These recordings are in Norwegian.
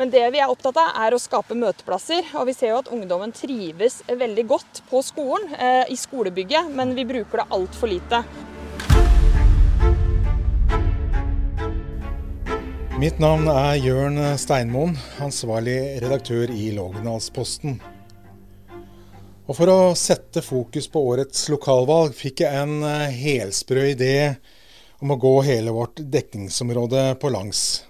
Men det vi er opptatt av, er å skape møteplasser. Og vi ser jo at ungdommen trives veldig godt på skolen, eh, i skolebygget, men vi bruker det altfor lite. Mitt navn er Jørn Steinmoen, ansvarlig redaktør i Lågendalsposten. Og For å sette fokus på årets lokalvalg fikk jeg en eh, helsprø idé om å gå hele vårt dekningsområde på langs.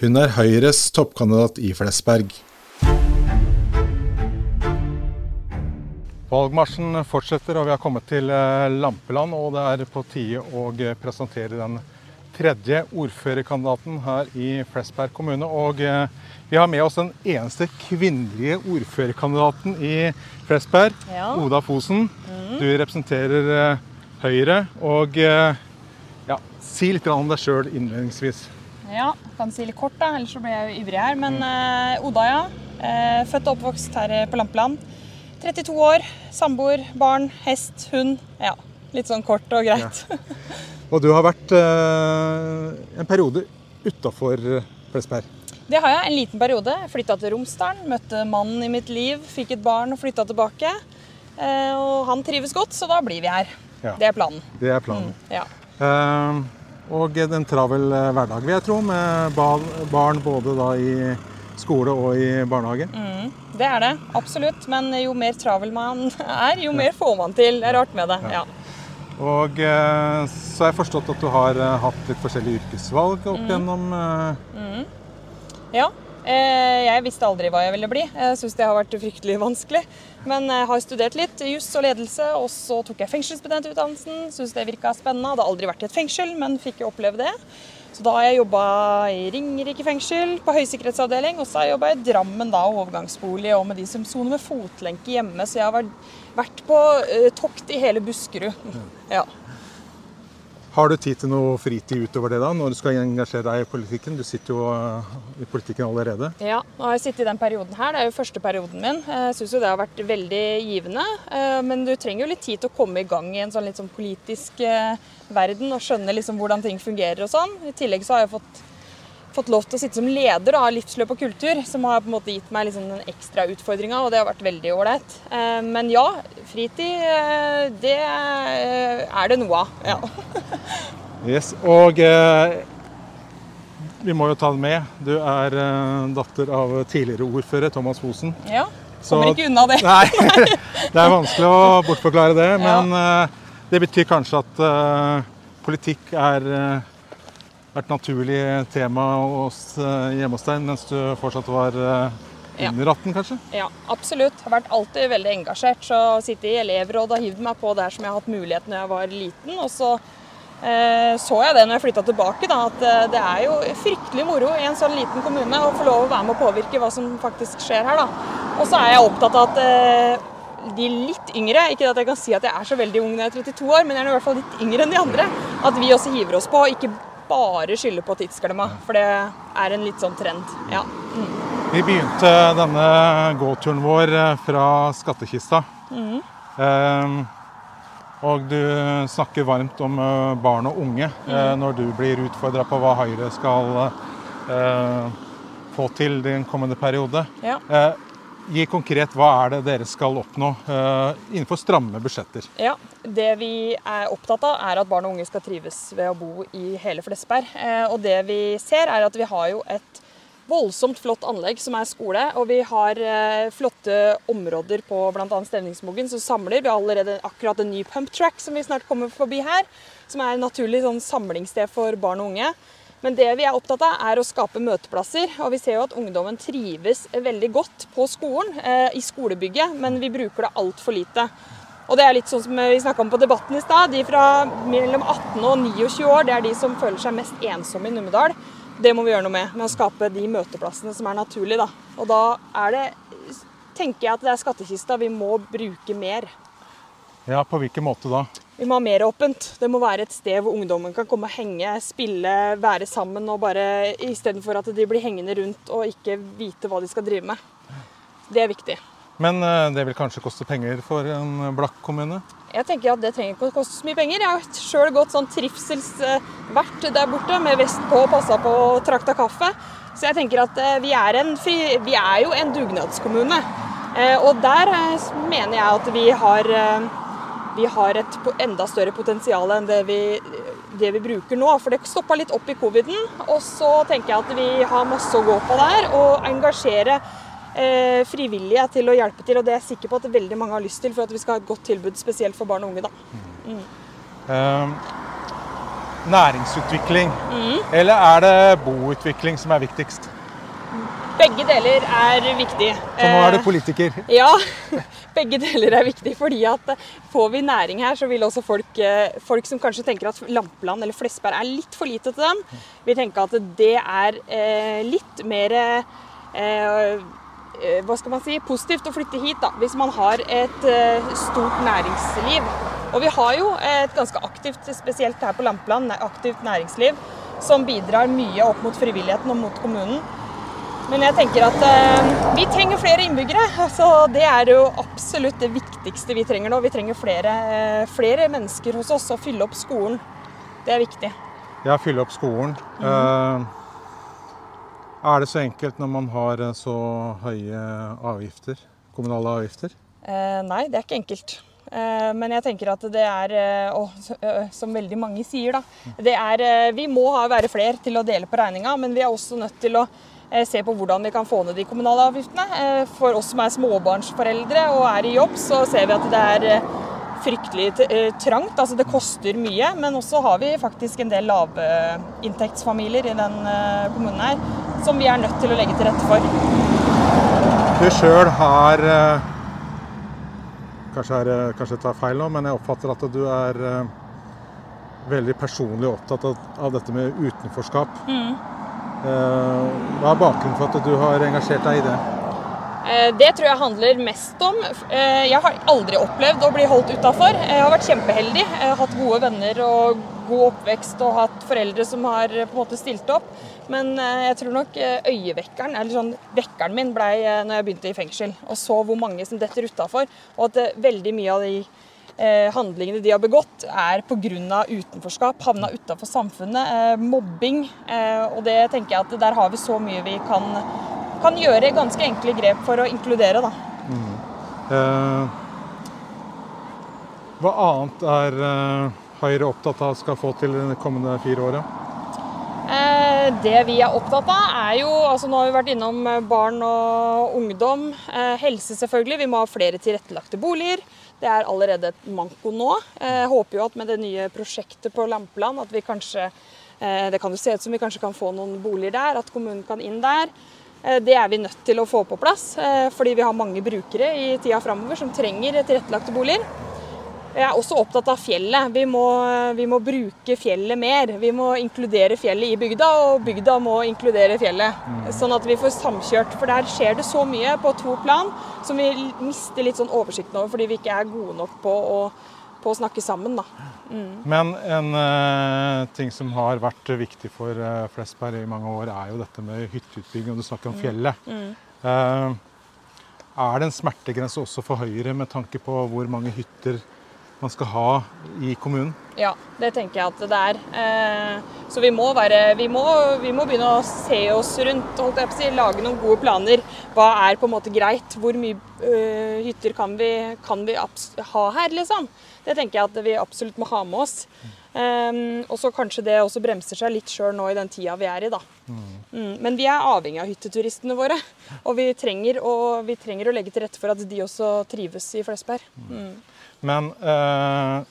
hun er Høyres toppkandidat i Flesberg. Valgmarsjen fortsetter, og vi har kommet til eh, Lampeland. Og det er på tide å presentere den tredje ordførerkandidaten her i Flesberg kommune. Og eh, vi har med oss den eneste kvinnelige ordførerkandidaten i Flesberg, ja. Oda Fosen. Mm. Du representerer eh, Høyre. Og ja, si litt om deg sjøl innledningsvis. Ja, kan si litt kort, da, ellers så blir jeg jo ivrig her. Men uh, Oda, ja. Uh, født og oppvokst her på Lampeland. 32 år, samboer, barn, hest, hund. Ja, litt sånn kort og greit. Ja. Og du har vært uh, en periode utafor Flesberg? Det har jeg. En liten periode. Flytta til Romsdalen, møtte mannen i mitt liv, fikk et barn og flytta tilbake. og han trives godt, så da blir vi her. Ja. Det er planen. Det er planen. Mm, ja. Og en travel eh, hverdag, vil jeg tro, med barn både i skole og i barnehage. Mm, det er det, absolutt. Men jo mer travel man er, jo mer får man til. Det er rart med det. ja. Og eh, så har jeg forstått at du har eh, hatt litt forskjellige yrkesvalg opp mm. gjennom mm. Ja. Jeg visste aldri hva jeg ville bli. Jeg syns det har vært fryktelig vanskelig. Men jeg har studert litt juss og ledelse, og så tok jeg fengselsbetjentutdannelsen. Syns det virka spennende. Hadde aldri vært i et fengsel, men fikk jo oppleve det. Så da har jeg jobba i Ringerike fengsel, på høysikkerhetsavdeling. Og så har jeg jobba i Drammen da, overgangsbolig, og med de som soner med fotlenke hjemme. Så jeg har vært på uh, tokt i hele Buskerud. Ja. Har du tid til noe fritid utover det da, når du skal engasjere deg i politikken? Du sitter jo eh, i politikken allerede. Ja, nå har jeg sittet i den perioden her. Det er jo første perioden min. Jeg syns jo det har vært veldig givende. Eh, men du trenger jo litt tid til å komme i gang i en sånn litt sånn politisk eh, verden og skjønne liksom hvordan ting fungerer og sånn. I tillegg så har jeg fått fått lov til å sitte som leder av Livsløp og kultur, som har på en måte gitt meg liksom den ekstra utfordringa, og det har vært veldig ålreit. Eh, men ja, fritid, eh, det eh, er det noe av. Ja. yes, og eh, vi må jo ta det med. Du er eh, datter av tidligere ordfører Thomas Fosen. Ja, kommer ikke unna det. Nei, det er vanskelig å bortforklare det, men ja. det betyr kanskje at politikk er vært naturlig tema hos, Hjemmestein, hjemme hos deg mens du fortsatt var eh, under 18, kanskje? Ja, absolutt. Har vært alltid veldig engasjert. Så sitte i elevrådet og hivd meg på der som jeg har hatt mulighet når jeg var liten. Og så eh, så jeg det når jeg flytta tilbake, da, at eh, det er jo fryktelig moro i en sånn liten kommune å få lov å være med å påvirke hva som faktisk skjer her. da. Og så er jeg opptatt av at eh, de litt yngre, ikke at jeg kan si at jeg er så veldig ung når jeg er 32 år, men jeg er i hvert fall litt yngre enn de andre, at vi også hiver oss på. ikke bare skylde på tidsklemma, for det er en litt sånn trend. Ja. Mm. Vi begynte denne gåturen vår eh, fra skattkista. Mm. Eh, og du snakker varmt om eh, barn og unge mm. eh, når du blir utfordra på hva Høyre skal eh, få til den kommende periode. Ja. Eh, Gi konkret, Hva er det dere skal oppnå uh, innenfor stramme budsjetter? Ja, Det vi er opptatt av, er at barn og unge skal trives ved å bo i hele Flesberg. Uh, og det vi ser, er at vi har jo et voldsomt flott anlegg som er skole. Og vi har uh, flotte områder på bl.a. Stevningsmogen som samler. Vi har allerede akkurat en ny pump track som vi snart kommer forbi her. Som er et naturlig sånn, samlingssted for barn og unge. Men det vi er opptatt av, er å skape møteplasser. Og vi ser jo at ungdommen trives veldig godt på skolen, eh, i skolebygget, men vi bruker det altfor lite. Og det er litt sånn som vi snakka om på Debatten i stad. De fra mellom 18 og 29 år det er de som føler seg mest ensomme i Numedal. Det må vi gjøre noe med, med å skape de møteplassene som er naturlige. Da. Og da er det, tenker jeg at det er skattkista vi må bruke mer. Ja, På hvilken måte da? Vi må ha mer åpent. Det må være et sted hvor ungdommen kan komme og henge, spille, være sammen. og bare Istedenfor at de blir hengende rundt og ikke vite hva de skal drive med. Det er viktig. Men eh, det vil kanskje koste penger for en blakk kommune? Jeg tenker at Det trenger ikke å koste så mye penger. Jeg har sjøl gått sånn trivselsvert der borte med vest på og passa på og trakta kaffe. Så jeg tenker at eh, vi er, fri, vi er jo en dugnadskommune. Eh, og der mener jeg at vi har, vi har et enda større potensial enn det vi, det vi bruker nå. For det stoppa litt opp i coviden. Og så tenker jeg at vi har masse å gå på der. Og engasjere eh, frivillige til å hjelpe til. Og det er jeg sikker på at veldig mange har lyst til for at vi skal ha et godt tilbud, spesielt for barn og unge. da. Mm. Um, næringsutvikling, mm. eller er det boutvikling som er viktigst? Begge deler er viktig. Så nå er du eh, politiker? Ja, begge deler er viktig. fordi at eh, får vi næring her, så vil også folk, eh, folk som kanskje tenker at Lampeland eller Flesberg er litt for lite til dem, vil tenke at det er litt mer hva skal man si, positivt å flytte hit da, hvis man har et stort næringsliv. Og vi har jo et ganske aktivt, spesielt her på Lampeland, aktivt næringsliv som bidrar mye opp mot frivilligheten og mot kommunen. Men jeg tenker at eh, vi trenger flere innbyggere. Så det er jo absolutt det viktigste vi trenger nå. Vi trenger flere, uh, flere mennesker hos oss og fylle opp skolen. Det er viktig. Ja, fylle opp skolen. Mm. Er det så enkelt når man har eh, så høye avgifter, kommunale avgifter? Eh, nei, det er ikke enkelt. Eh, men jeg tenker at det er, eh, og eh, som veldig mange sier, da det er, Vi må være flere til å dele på regninga, men vi er også nødt til å se på hvordan vi kan få ned de kommunale avgiftene. For oss som er småbarnsforeldre og er i jobb, så ser vi at det er fryktelig trangt. Altså det koster mye, men også har vi faktisk en del lavinntektsfamilier i den kommunen her som vi er nødt til å legge til rette for. Du sjøl har eh, kanskje, er, eh, kanskje jeg tar feil nå, men jeg oppfatter at du er eh, veldig personlig opptatt av dette med utenforskap. Mm. Hva er bakgrunnen for at du har engasjert deg i det? Det tror jeg handler mest om Jeg har aldri opplevd å bli holdt utafor. Jeg har vært kjempeheldig. Jeg har hatt gode venner og god oppvekst og hatt foreldre som har på en måte stilt opp. Men eh, jeg tror nok eh, øyevekkeren, eller sånn vekkeren min, ble eh, når jeg begynte i fengsel. Og så hvor mange som detter utafor. Og at veldig mye av de eh, handlingene de har begått, er pga. utenforskap. Havna utafor samfunnet. Eh, mobbing. Eh, og det tenker jeg at der har vi så mye vi kan, kan gjøre ganske enkle grep for å inkludere, da. Mm. hva annet er Høyre opptatt av skal få til de kommende fire åra? Eh, det vi er opptatt av, er jo altså Nå har vi vært innom eh, barn og ungdom. Eh, helse, selvfølgelig. Vi må ha flere tilrettelagte boliger. Det er allerede et manko nå. Jeg håper jo at med det nye prosjektet på Lampeland at vi kanskje Det kan jo se ut som vi kanskje kan få noen boliger der, at kommunen kan inn der. Det er vi nødt til å få på plass, fordi vi har mange brukere i tida framover som trenger tilrettelagte boliger. Jeg er også opptatt av fjellet. Vi må, vi må, bruke fjellet mer. Vi må inkludere fjellet i bygda, og bygda må inkludere fjellet. Mm. Sånn at vi får samkjørt. For der skjer det så mye på to plan som vi mister litt sånn oversikten over fordi vi ikke er gode nok på å, på å snakke sammen. Da. Mm. Men en uh, ting som har vært viktig for uh, Flesberg i mange år, er jo dette med hytteutbygging. Og du snakker om mm. fjellet. Mm. Uh, er det en smertegrense også for Høyre med tanke på hvor mange hytter man skal ha i kommunen? Ja, det tenker jeg at det er. Eh, så vi må, være, vi må, vi må begynne å se oss rundt, holdt jeg på å si, lage noen gode planer. Hva er på en måte greit? Hvor mye uh, hytter kan vi, kan vi ha her, liksom? Det tenker jeg at vi absolutt må ha med oss. Um, og så kanskje det også bremser seg litt sjøl nå i den tida vi er i, da. Mm. Mm, men vi er avhengig av hytteturistene våre. Og vi trenger, å, vi trenger, å legge til rette for at de også trives i Flesberg. Mm. Men eh,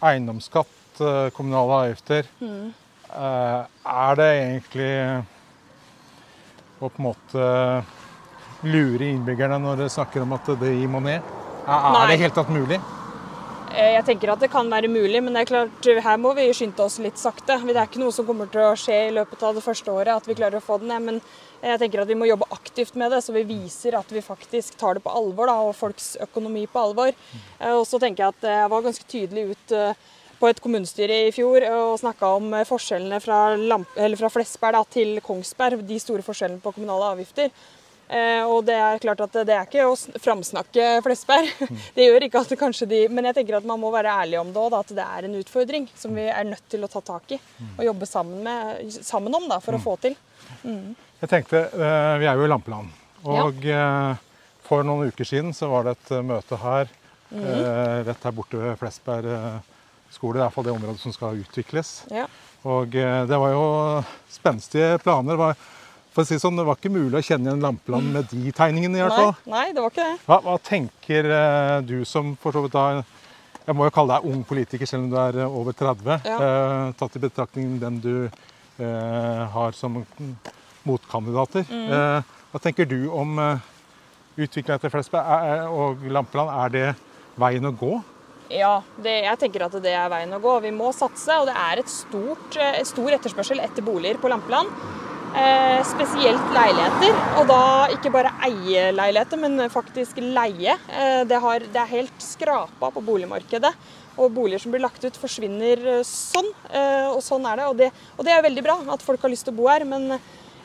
eiendomsskatt, eh, kommunale avgifter mm. eh, Er det egentlig å på en måte lure innbyggerne når dere snakker om at det gir moné? Er, er det helt tatt mulig? Eh, Jeg tenker at det kan være mulig, men det er klart, her må vi skynde oss litt sakte. Det er ikke noe som kommer til å skje i løpet av det første året, at vi klarer å få den ned. Men jeg tenker at vi må jobbe aktivt med det, så vi viser at vi faktisk tar det på alvor, da, og folks økonomi på alvor. Eh, Og så tenker jeg at jeg var ganske tydelig ut eh, på et kommunestyre i fjor og snakka om eh, forskjellene fra, Lamp fra Flesberg da, til Kongsberg, de store forskjellene på kommunale avgifter. Eh, og det er klart at det er ikke å sn- framsnakke Flesberg. Det gjør ikke at det kanskje de Men jeg tenker at man må være ærlig om det òg, at det er en utfordring som vi er nødt til å ta tak i og jobbe sammen, med, sammen om da, for å få til. Jeg tenkte, eh, Vi er jo i Lampeland. Og eh, for noen uker siden så var det et møte her eh, rett her borte ved Flesberg skole. Det er iallfall det området som skal utvikles. Ja. Og det var jo spenstige planer. Det var, for å si det sånn, det var ikke mulig å kjenne igjen Lampeland med de tegningene. i hvert fall. nei, det var ikke det. Hva, hva tenker eh, du som for så vidt da Jeg må jo kalle deg ung politiker selv om du er eh, over 30. Ja. eh, tatt i betraktning den du eh, har som motkandidater. Mm. Eh, hva tenker du om utviklingen utviklinga til Flesberg Er- er- og Lampeland? Er det veien å gå? Ja, det, jeg tenker at det er veien å gå. Vi må satse, og det er et stort, eh, stor etterspørsel etter boliger på Lampeland. Eh, spesielt leiligheter, og da ikke bare eie leiligheter, men faktisk leie. Eh, det, har, det er helt skrapa på boligmarkedet. Og boliger som blir lagt ut, forsvinner eh, sånn. Og sånn er det. Og, det. og det er veldig bra at folk har lyst til å bo her. Men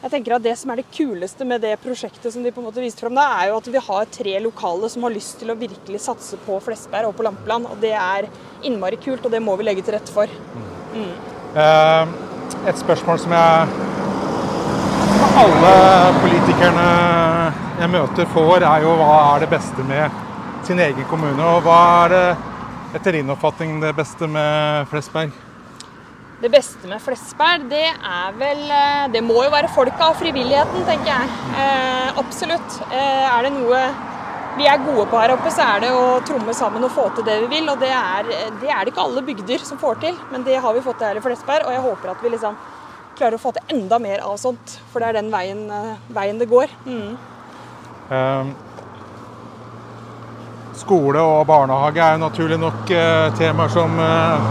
jeg tenker at det som er det kuleste med det prosjektet som de på en måte viste fram, da, er jo at vi har tre lokale som har lyst til å virkelig satse på Flesberg og på Lampeland. Og det er innmari kult, og det må vi legge til rette for. Eh, et spørsmål som jeg alle politikerne jeg møter får, er jo hva er det beste med sin egen kommune? Og hva er det etter din oppfatning det beste med Flesberg? Det beste med Flesberg, det er vel eh, Det må jo være folka og frivilligheten, tenker jeg. Eh, absolutt. Eh, er det noe vi er gode på her oppe, så er det å tromme sammen og få til det vi vil. Og det er det, er det ikke alle bygder som får til, men det har vi fått til her i Flesberg. Og jeg håper at vi liksom klarer å få til enda mer av sånt, for det er den veien, eh, veien det går. Mm. Eh, skole og barnehage er jo naturlig nok eh, temaer som eh,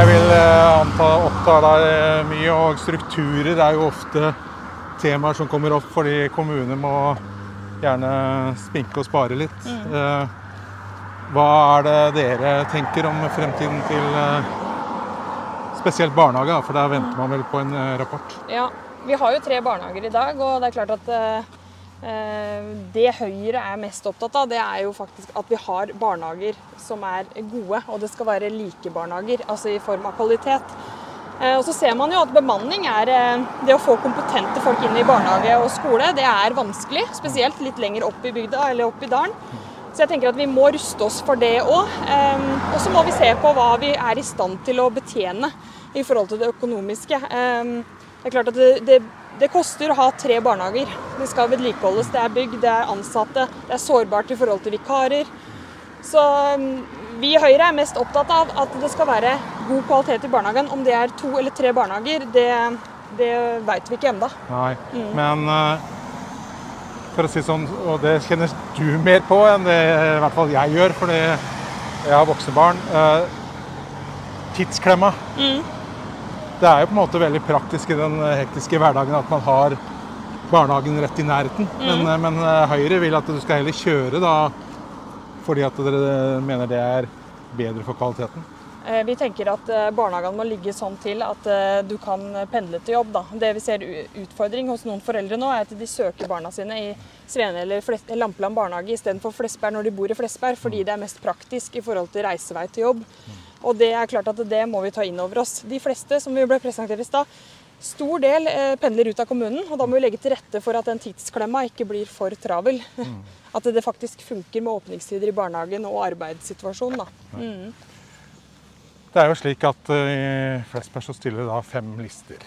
jeg vil eh, anta opptar deg mye. Og strukturer er jo ofte temaer som kommer opp fordi kommuner må gjerne spinke og spare litt. Eh, hva er det dere tenker om fremtiden til spesielt barnehage? da, For der venter man vel på en eh, rapport. Ja, vi har jo tre barnehager i dag, og det er klart at eh, eh, det Høyre er mest opptatt av, det er jo faktisk at vi har barnehager som er gode, og det skal være like barnehager, altså i form av kvalitet. Og så ser man jo at bemanning er Det å få kompetente folk inn i barnehage og skole, det er vanskelig. Spesielt litt lenger opp i bygda eller opp i dalen. Så jeg tenker at vi må ruste oss for det òg. Og så må vi se på hva vi er i stand til å betjene i forhold til det økonomiske. Det er klart at det, det, det koster å ha tre barnehager. Det skal vedlikeholdes, det er bygg, det er ansatte, det er sårbart i forhold til vikarer. Så um, vi i Høyre er mest opptatt av at det skal være god kvalitet i barnehagen. Om det er to eller tre barnehager, det, det veit vi ikke ennå. Nei, men eh, for å si sånn, og det kjenner du mer på enn det i hvert fall jeg gjør, fordi jeg har voksne barn. eh, tidsklemma. Det er jo på en måte veldig praktisk i den hektiske hverdagen at man har barnehagen rett i nærheten. Men, eh, men eh, Høyre vil at du skal heller kjøre da, fordi at dere mener det er bedre for kvaliteten. Eh, Vi tenker at eh, barnehagene må ligge sånn til at eh, du kan pendle til jobb. Da. Det vi ser utfordring hos noen foreldre nå, er at de søker barna sine i Svene eller Lampeland barnehage istedenfor Flesberg når de bor i Flesberg, fordi det er mest praktisk i forhold til reisevei til jobb. Og det er klart at det må vi ta inn over oss. De fleste, som vi ble presentert i stad, stor del pendler ut av kommunen, og da må vi legge til rette for at den tidsklemma ikke blir for travel. At det faktisk funker med åpningstider i barnehagen og arbeidssituasjonen. Da. Mm. Det er jo slik at eh, i Flesberg så stiller det da fem lister.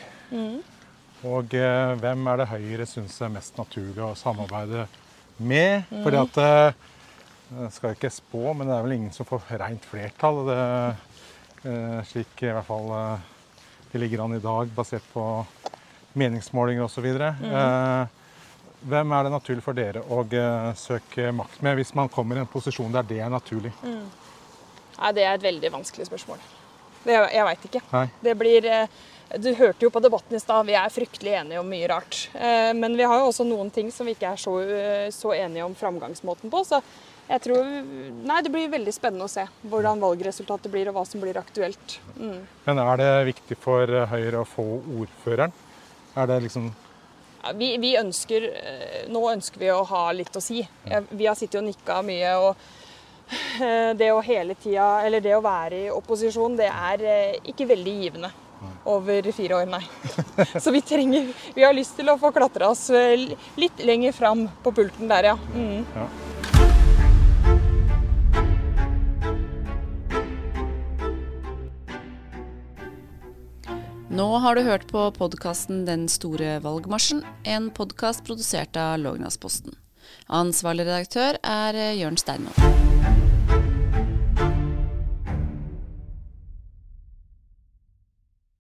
Og eh, hvem er det Høyre syns er mest naturlig å samarbeide med? Fordi at eh, Jeg ikke spå, men det er vel ingen som får rent flertall. Det, eh, slik i hvert fall eh, det ligger an i dag, basert på meningsmålinger osv. Eh, hvem er det naturlig for dere å eh, søke makt med, hvis man kommer i en posisjon der det er naturlig? Nei, Det er et veldig vanskelig spørsmål. Det, jeg veit ikke. Nei. Det blir eh, Du hørte jo på debatten i stad, vi er fryktelig enige om mye rart. Eh, Men vi har jo også noen ting som vi ikke er så, eh, så enige om framgangsmåten på. Så jeg tror Nei, det blir veldig spennende å se hvordan valgresultatet blir, og hva som blir aktuelt. Mm. Men er det viktig for Høyre å få ordføreren? Er det liksom Ja, Vi, vi ønsker Nå ønsker vi å ha litt å si. Vi har sittet og nikka mye. og det å hele tida, eller det å være i opposisjon, det er eh, ikke veldig givende over fire år, nei. Så vi trenger Vi har lyst til å få klatra oss eh, litt lenger fram på pulten der, ja. Mm. ja. Nå har du hørt på podkasten Den store valgmarsjen, en podkast produsert av Lågnadsposten. Ansvarlig redaktør er Jørn Steinmoen.